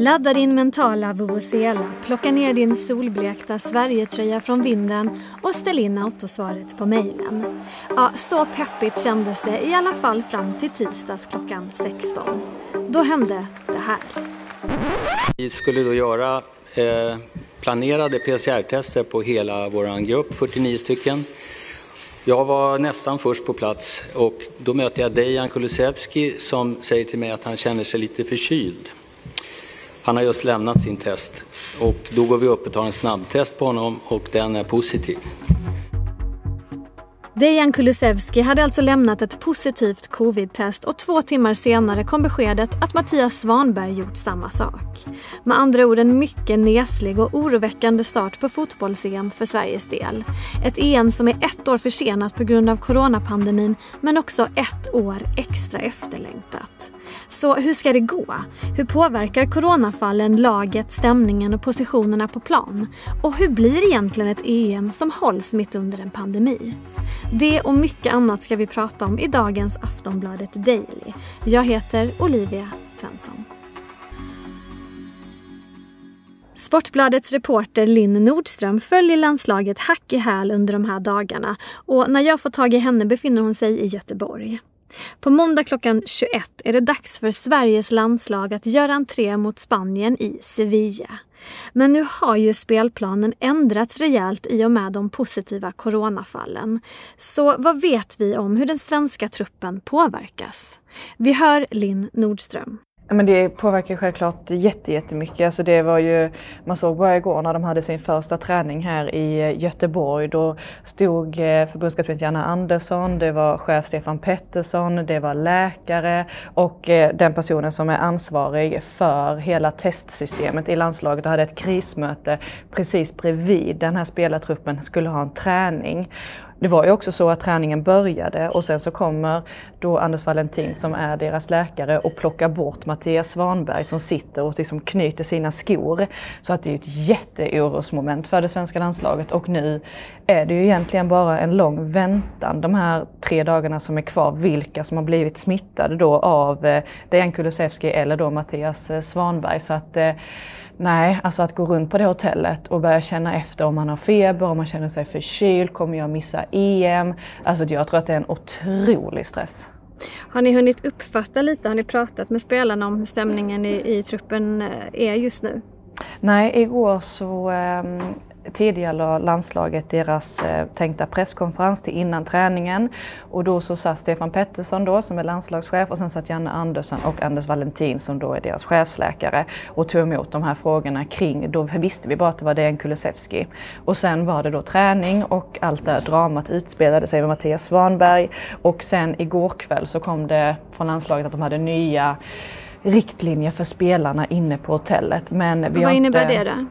Ladda din mentala vuvuzela, plocka ner din solblekta Sverigetröja från vinden och ställ in autosvaret på mejlen. Ja, så peppigt kändes det i alla fall fram till tisdags klockan 16. Då hände det här. Vi skulle då göra eh, planerade PCR-tester på hela vår grupp, 49 stycken. Jag var nästan först på plats och då möter jag Dejan Kulusevski som säger till mig att han känner sig lite förkyld. Han har just lämnat sin test och då går vi upp och tar en snabbtest på honom och den är positiv. Dejan Kulusevski hade alltså lämnat ett positivt covid-test och två timmar senare kom beskedet att Mattias Svanberg gjort samma sak. Med andra ord en mycket neslig och oroväckande start på fotbolls-EM för Sveriges del. Ett EM som är ett år försenat på grund av coronapandemin men också ett år extra efterlängtat. Så hur ska det gå? Hur påverkar coronafallen laget, stämningen och positionerna på plan? Och hur blir egentligen ett EM som hålls mitt under en pandemi? Det och mycket annat ska vi prata om i dagens Aftonbladet Daily. Jag heter Olivia Svensson. Sportbladets reporter Linn Nordström följer landslaget hack i häl under de här dagarna och när jag får tag i henne befinner hon sig i Göteborg. På måndag klockan 21 är det dags för Sveriges landslag att göra entré mot Spanien i Sevilla. Men nu har ju spelplanen ändrats rejält i och med de positiva coronafallen. Så vad vet vi om hur den svenska truppen påverkas? Vi hör Linn Nordström. Men det påverkar självklart jättemycket. Alltså det var ju, man såg bara igår när de hade sin första träning här i eh, Göteborg. Då stod eh, förbundskapten Janne Andersson, det var chef Stefan Pettersson, det var läkare och eh, den personen som är ansvarig för hela testsystemet i landslaget och hade ett krismöte precis bredvid den här spelartruppen skulle ha en träning. Det var ju också så att träningen började och sen så kommer då Anders Valentin som är deras läkare och plockar bort Mattias Svanberg som sitter och liksom knyter sina skor. Så att det är ett jätteorosmoment för det svenska landslaget och nu är det ju egentligen bara en lång väntan de här tre dagarna som är kvar, vilka som har blivit smittade då av eh, Dejan Kulusevski eller då Mattias eh, Svanberg. Så att eh, Nej, alltså att gå runt på det hotellet och börja känna efter om man har feber, om man känner sig förkyld, kommer jag missa EM? Alltså jag tror att det är en otrolig stress. Har ni hunnit uppfatta lite, har ni pratat med spelarna om hur stämningen i, i truppen eh, är just nu? Nej, igår så tidigare landslaget deras eh, tänkta presskonferens till innan träningen. Och då så satt Stefan Pettersson då som är landslagschef och sen satt Janne Andersson och Anders Valentin som då är deras chefsläkare och tog emot de här frågorna kring, då visste vi bara att det var Dejan Kulusevski. Och sen var det då träning och allt det dramat utspelade sig med Mattias Svanberg och sen igår kväll så kom det från landslaget att de hade nya riktlinjer för spelarna inne på hotellet. Men vi Vad innebär inte... det då?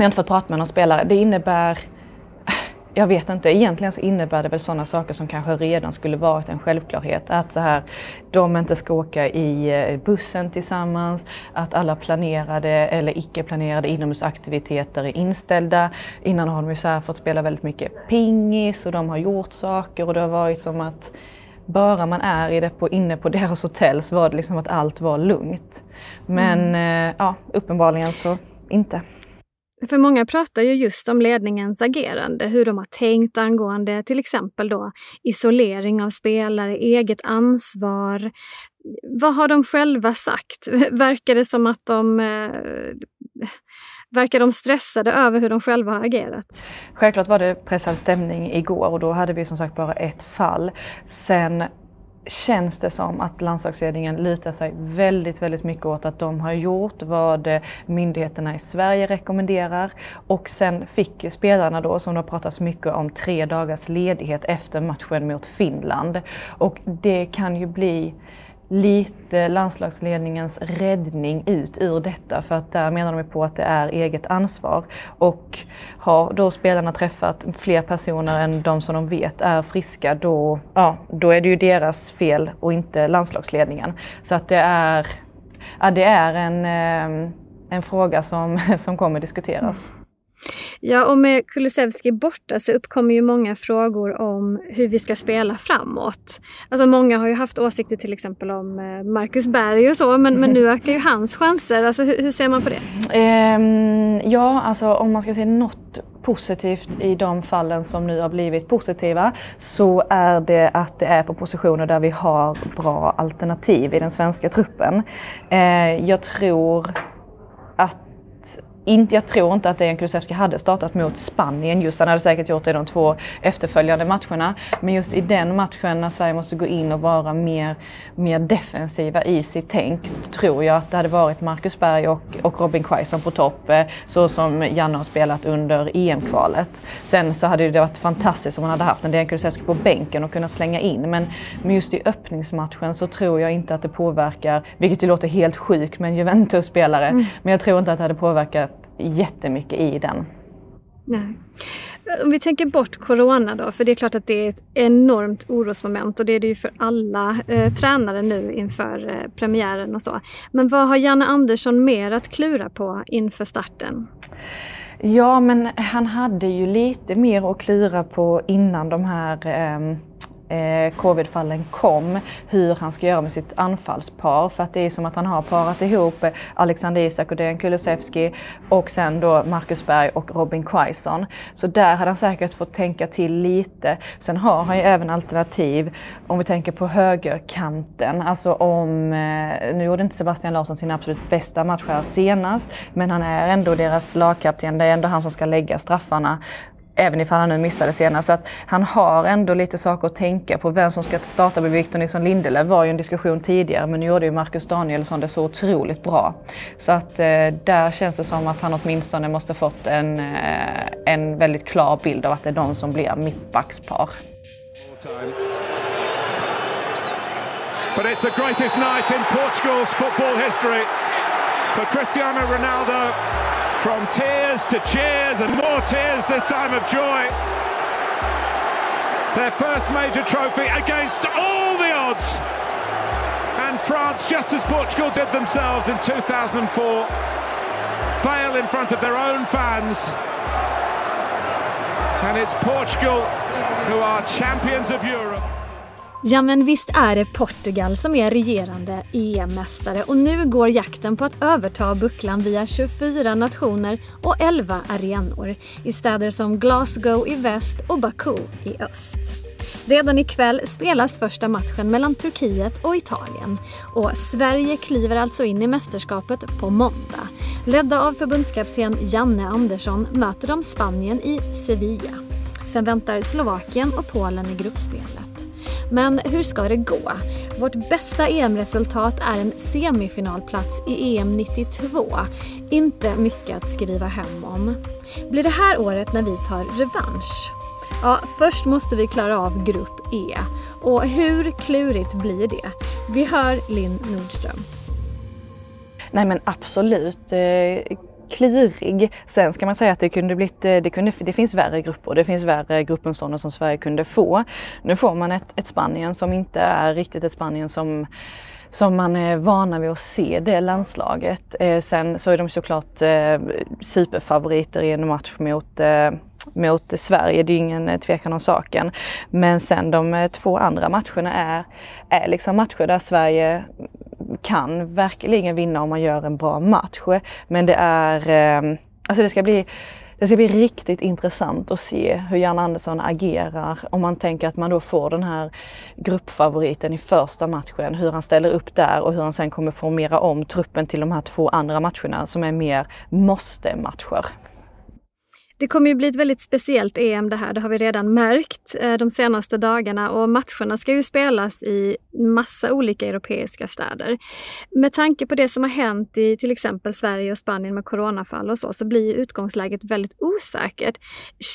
Men jag har inte fått prata med någon spelare. Det innebär jag vet inte, egentligen så innebär det väl sådana saker som kanske redan skulle varit en självklarhet. Att så här, de inte ska åka i eh, bussen tillsammans, att alla planerade eller icke planerade inomhusaktiviteter är inställda. Innan har de ju så fått spela väldigt mycket pingis och de har gjort saker och det har varit som att bara man är i det på, inne på deras hotell så var det liksom att allt var lugnt. Men mm. eh, ja, uppenbarligen så inte. För många pratar ju just om ledningens agerande, hur de har tänkt angående till exempel då isolering av spelare, eget ansvar. Vad har de själva sagt? Verkar det som att de eh, Verkar de stressade över hur de själva har agerat? Självklart var det pressad stämning igår och då hade vi som sagt bara ett fall. Sen känns det som att landslagsledningen lutar sig väldigt, väldigt mycket åt att de har gjort vad myndigheterna i Sverige rekommenderar. Och sen fick spelarna då, som det har pratats mycket om, tre dagars ledighet efter matchen mot Finland. Och det kan ju bli lite landslagsledningens räddning ut ur detta för att där menar de på att det är eget ansvar. Och har då spelarna träffat fler personer än de som de vet är friska då, ja, då är det ju deras fel och inte landslagsledningen. Så att det är, ja, det är en, eh, en fråga som, som kommer diskuteras. Ja, och med Kulusevski borta så uppkommer ju många frågor om hur vi ska spela framåt. Alltså många har ju haft åsikter till exempel om eh, Marcus Berg och så, men, men nu ökar ju hans chanser. Alltså hur, hur ser man på det? Um, ja, alltså om man ska se något positivt i de fallen som nu har blivit positiva så är det att det är på positioner där vi har bra alternativ i den svenska truppen. Uh, jag tror att inte, jag tror inte att Dejan Kulusevski hade startat mot Spanien just. Han hade säkert gjort det i de två efterföljande matcherna. Men just i den matchen när Sverige måste gå in och vara mer, mer defensiva i sitt tänk tror jag att det hade varit Marcus Berg och, och Robin Quaison på topp. Eh, så som Janne har spelat under EM-kvalet. Sen så hade det varit fantastiskt om man hade haft en Dejan Kulusevski på bänken och kunnat slänga in. Men, men just i öppningsmatchen så tror jag inte att det påverkar, vilket ju låter helt sjukt med en Juventus-spelare. Mm. Men jag tror inte att det hade påverkat jättemycket i den. Nej. Om vi tänker bort Corona då, för det är klart att det är ett enormt orosmoment och det är det ju för alla eh, tränare nu inför eh, premiären och så. Men vad har Janne Andersson mer att klura på inför starten? Ja, men han hade ju lite mer att klura på innan de här eh, eh, covidfallen kom, hur han ska göra med sitt anfallspar. För att det är som att han har parat ihop Alexander Isak och Dejan Kulusevski och sen då Marcus Berg och Robin Quaison. Så där hade han säkert fått tänka till lite. Sen har han ju även alternativ om vi tänker på högerkanten. Alltså om, eh, nu gjorde inte Sebastian Larsson sin absolut bästa match här senast, men han är ändå deras lagkapten. Det är ändå han som ska lägga straffarna även ifall han nu missade senast. Så att han har ändå lite saker att tänka på. Vem som ska starta med Victor Nilsson Lindelöf var ju en diskussion tidigare men nu gjorde ju Marcus Danielsson det så otroligt bra. Så att eh, där känns det som att han åtminstone måste fått en, eh, en väldigt klar bild av att det är de som blir mittbackspar. But it's the greatest night in Portugal's football history for Cristiano Ronaldo From tears to cheers and more tears this time of joy. Their first major trophy against all the odds. And France, just as Portugal did themselves in 2004, fail in front of their own fans. And it's Portugal who are champions of Europe. Ja men visst är det Portugal som är regerande EM-mästare och nu går jakten på att överta bucklan via 24 nationer och 11 arenor i städer som Glasgow i väst och Baku i öst. Redan ikväll spelas första matchen mellan Turkiet och Italien och Sverige kliver alltså in i mästerskapet på måndag. Ledda av förbundskapten Janne Andersson möter de Spanien i Sevilla. Sen väntar Slovakien och Polen i gruppspelet. Men hur ska det gå? Vårt bästa EM-resultat är en semifinalplats i EM 92. Inte mycket att skriva hem om. Blir det här året när vi tar revansch? Ja, först måste vi klara av Grupp E. Och hur klurigt blir det? Vi hör Linn Nordström. Nej men absolut. Eh, Klurig. Sen ska man säga att det kunde blivit, eh, det, kunde, det finns värre grupper, det finns värre gruppmotståndare som Sverige kunde få. Nu får man ett, ett Spanien som inte är riktigt ett Spanien som som man är vana vid att se det landslaget. Eh, sen så är de såklart eh, superfavoriter i en match mot eh, mot Sverige, det är ingen eh, tvekan om saken. Men sen de eh, två andra matcherna är, är liksom matcher där Sverige kan verkligen vinna om man gör en bra match. Men det är, ehm, alltså det ska bli det ska bli riktigt intressant att se hur Jan Andersson agerar om man tänker att man då får den här gruppfavoriten i första matchen, hur han ställer upp där och hur han sen kommer formera om truppen till de här två andra matcherna som är mer måste-matcher. Det kommer ju bli ett väldigt speciellt EM det här, det har vi redan märkt eh, de senaste dagarna och matcherna ska ju spelas i massa olika europeiska städer. Med tanke på det som har hänt i till exempel Sverige och Spanien med coronafall och så, så blir utgångsläget väldigt osäkert.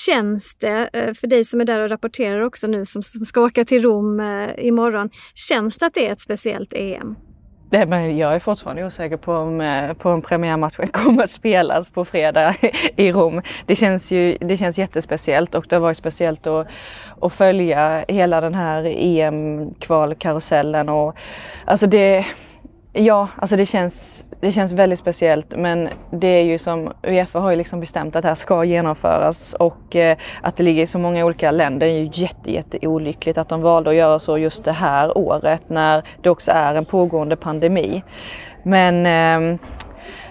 Känns det, eh, för dig som är där och rapporterar också nu, som ska åka till Rom eh, imorgon, känns det att det är ett speciellt EM? Nej, men jag är fortfarande osäker på om, eh, på om premiärmatchen kommer att spelas på fredag i Rom. Det känns ju det känns jättespeciellt och det har varit speciellt att, att följa hela den här EM-kvalkarusellen. alltså det, Ja, alltså det känns, det känns väldigt speciellt men det är ju som Uefa har ju liksom bestämt att det här ska genomföras och eh, att det ligger i så många olika länder är ju jätte, jätte olyckligt att de valde att göra så just det här året när det också är en pågående pandemi. Men eh,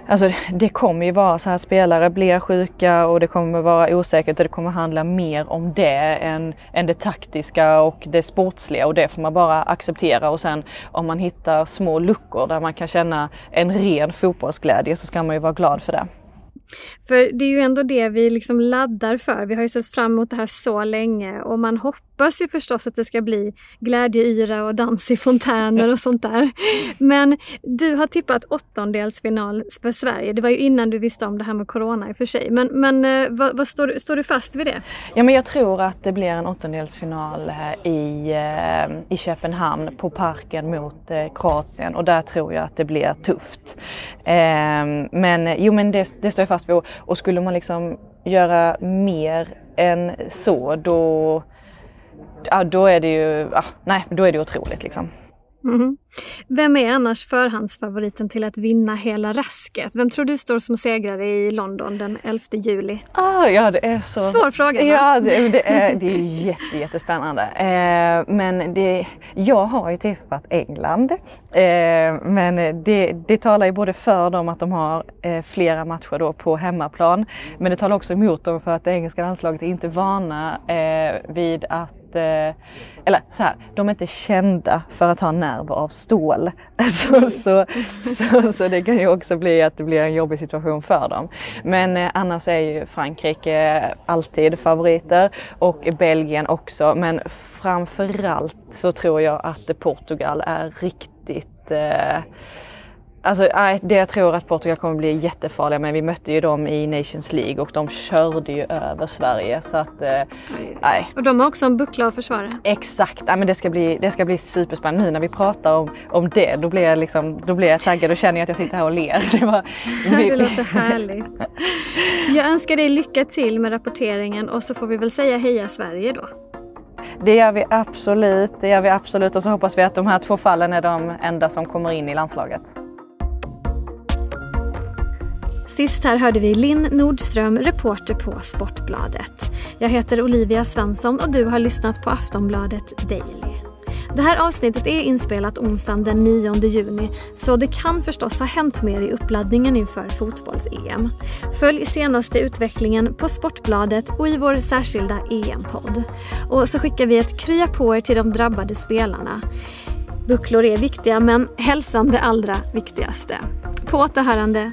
Alltså det kommer ju vara så här, spelare blir sjuka och det kommer vara osäkert och det kommer handla mer om det än, än det taktiska och det sportsliga och det får man bara acceptera och sen om man hittar små luckor där man kan känna en ren fotbollsglädje så ska man ju vara glad för det. För det är ju ändå det vi liksom laddar för. Vi har ju sett fram emot det här så länge och man hoppas hoppas ju förstås att det ska bli glädjeyra och dans i fontäner och sånt där. Men du har tippat åttondelsfinal för Sverige. Det var ju innan du visste om det här med Corona i och för sig. Men, men eh, vad, vad står, står, du fast vid det? Ja men jag tror att det blir en åttondelsfinal eh, i, eh, i Köpenhamn på Parken mot Kroatien och där tror jag att det blir tufft. Ehm, men jo men det, det står jag fast vid och skulle man liksom göra mer än så då, ja, då är det ju, ja, nej, då är det otroligt liksom. Mm. Vem är annars förhandsfavoriten till att vinna hela rasket? Vem tror du står som segrare i London den 11 juli? Ah, ja, det är så... Svår fråga. Va? Ja, det, det, är, det är jätte, jättespännande. Eh, men det, jag har ju tippat England. Eh, men det, det talar ju både för dem att de har eh, flera matcher då på hemmaplan. Men det talar också emot dem för att det engelska landslaget är inte vana eh, vid att inte, eller så här, de är inte kända för att ha nerver av stål. Så, så, så, så, det kan ju också bli att det blir en jobbig situation för dem. Men eh, annars är ju Frankrike alltid favoriter och Belgien också. Men framförallt så tror jag att Portugal är riktigt eh, Alltså, nej, det jag tror att Portugal kommer bli jättefarliga men vi mötte ju dem i Nations League och de körde ju över Sverige så att eh, nej. Och de har också en buckla att försvara. Exakt, ja, men det ska bli, det ska bli superspännande. Nu när vi pratar om, om det då blir, jag liksom, då blir jag taggad och känner att jag sitter här och ler. Det, var, det låter härligt. Jag önskar dig lycka till med rapporteringen och så får vi väl säga heja Sverige då. Det gör vi absolut, det gör vi absolut och så hoppas vi att de här två fallen är de enda som kommer in i landslaget. Sist här hörde vi Linn Nordström, reporter på Sportbladet. Jag heter Olivia Svensson och du har lyssnat på Aftonbladet Daily. Det här avsnittet är inspelat onsdagen den 9 juni så det kan förstås ha hänt mer i uppladdningen inför fotbolls-EM. Följ senaste utvecklingen på Sportbladet och i vår särskilda EM-podd. Och så skickar vi ett krya på er till de drabbade spelarna. Bucklor är viktiga men hälsan det allra viktigaste. På återhörande